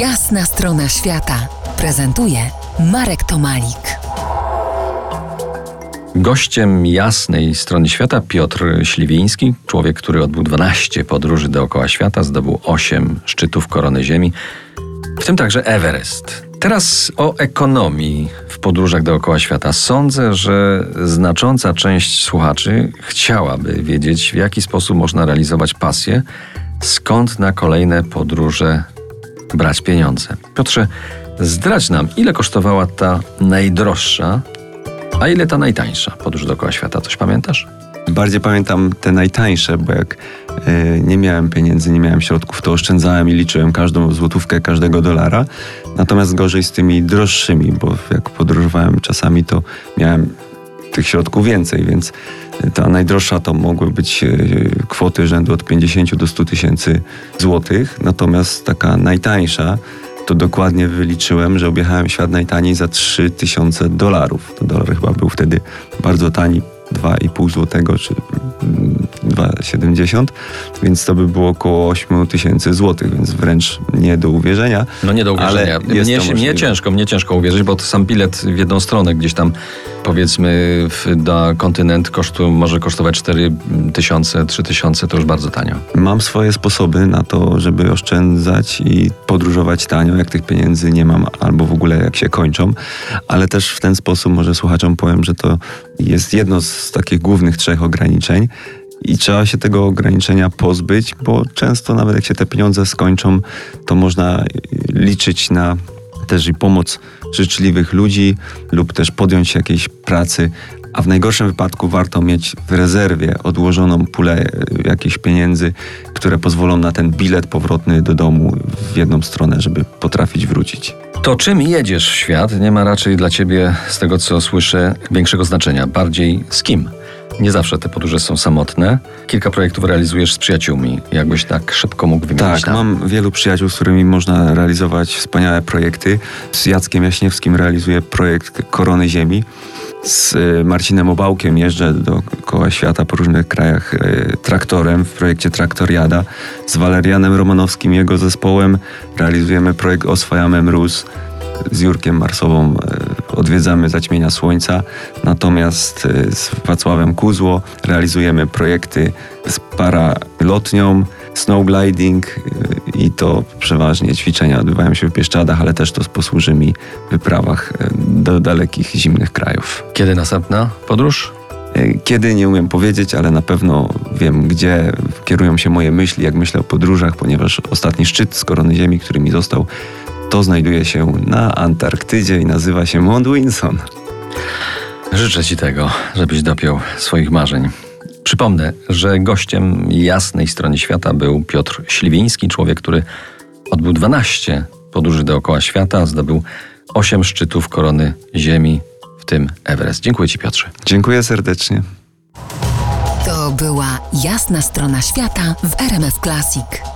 Jasna strona świata prezentuje Marek Tomalik. Gościem jasnej strony świata Piotr Śliwiński, człowiek, który odbył 12 podróży dookoła świata, zdobył 8 szczytów korony Ziemi, w tym także Everest. Teraz o ekonomii w podróżach dookoła świata. Sądzę, że znacząca część słuchaczy chciałaby wiedzieć, w jaki sposób można realizować pasję, skąd na kolejne podróże brać pieniądze. Piotrze, zdradź nam, ile kosztowała ta najdroższa, a ile ta najtańsza podróż dookoła świata? Coś pamiętasz? Bardziej pamiętam te najtańsze, bo jak y, nie miałem pieniędzy, nie miałem środków, to oszczędzałem i liczyłem każdą złotówkę, każdego dolara. Natomiast gorzej z tymi droższymi, bo jak podróżowałem czasami, to miałem tych środków więcej, więc ta najdroższa to mogły być e, kwoty rzędu od 50 do 100 tysięcy złotych, natomiast taka najtańsza to dokładnie wyliczyłem, że objechałem świat najtaniej za 3000 dolarów. To dolar chyba był wtedy bardzo tani, 2,5 złotego czy 2,70, więc to by było około 8 tysięcy złotych, więc wręcz nie do uwierzenia. No nie do uwierzenia. Mnie, mnie, ciężko, mnie ciężko uwierzyć, bo to sam bilet w jedną stronę gdzieś tam powiedzmy na kontynent kosztu, może kosztować 4 tysiące, 3 tysiące, to już bardzo tanio. Mam swoje sposoby na to, żeby oszczędzać i podróżować tanio, jak tych pieniędzy nie mam, albo w ogóle jak się kończą, ale też w ten sposób może słuchaczom powiem, że to jest jedno z takich głównych trzech ograniczeń, i trzeba się tego ograniczenia pozbyć, bo często nawet jak się te pieniądze skończą, to można liczyć na też i pomoc życzliwych ludzi lub też podjąć się jakiejś pracy, a w najgorszym wypadku warto mieć w rezerwie odłożoną pulę e, jakichś pieniędzy, które pozwolą na ten bilet powrotny do domu w jedną stronę, żeby potrafić wrócić. To czym jedziesz w świat nie ma raczej dla ciebie, z tego co słyszę, większego znaczenia. Bardziej z kim? Nie zawsze te podróże są samotne. Kilka projektów realizujesz z przyjaciółmi. Jakbyś tak szybko mógł wymienić? Tak, mam wielu przyjaciół, z którymi można realizować wspaniałe projekty. Z Jackiem Jaśniewskim realizuję projekt Korony Ziemi. Z y, Marcinem Obałkiem jeżdżę dookoła świata po różnych krajach y, traktorem w projekcie Traktoriada. Z Walerianem Romanowskim i jego zespołem realizujemy projekt Oswajamy Mróz z Jurkiem Marsową e, odwiedzamy zaćmienia słońca, natomiast e, z Wacławem Kuzło realizujemy projekty z paralotnią, snowgliding e, i to przeważnie ćwiczenia odbywają się w Pieszczadach, ale też to posłuży mi w wyprawach do dalekich, zimnych krajów. Kiedy następna podróż? Kiedy nie umiem powiedzieć, ale na pewno wiem, gdzie kierują się moje myśli, jak myślę o podróżach, ponieważ ostatni szczyt z korony Ziemi, który mi został to znajduje się na Antarktydzie i nazywa się Mount Winson. Życzę Ci tego, żebyś dopiął swoich marzeń. Przypomnę, że gościem jasnej strony świata był Piotr Śliwiński, człowiek, który odbył 12 podróży dookoła świata, zdobył 8 szczytów korony Ziemi, w tym Everest. Dziękuję Ci, Piotrze. Dziękuję serdecznie. To była jasna strona świata w RMF Classic.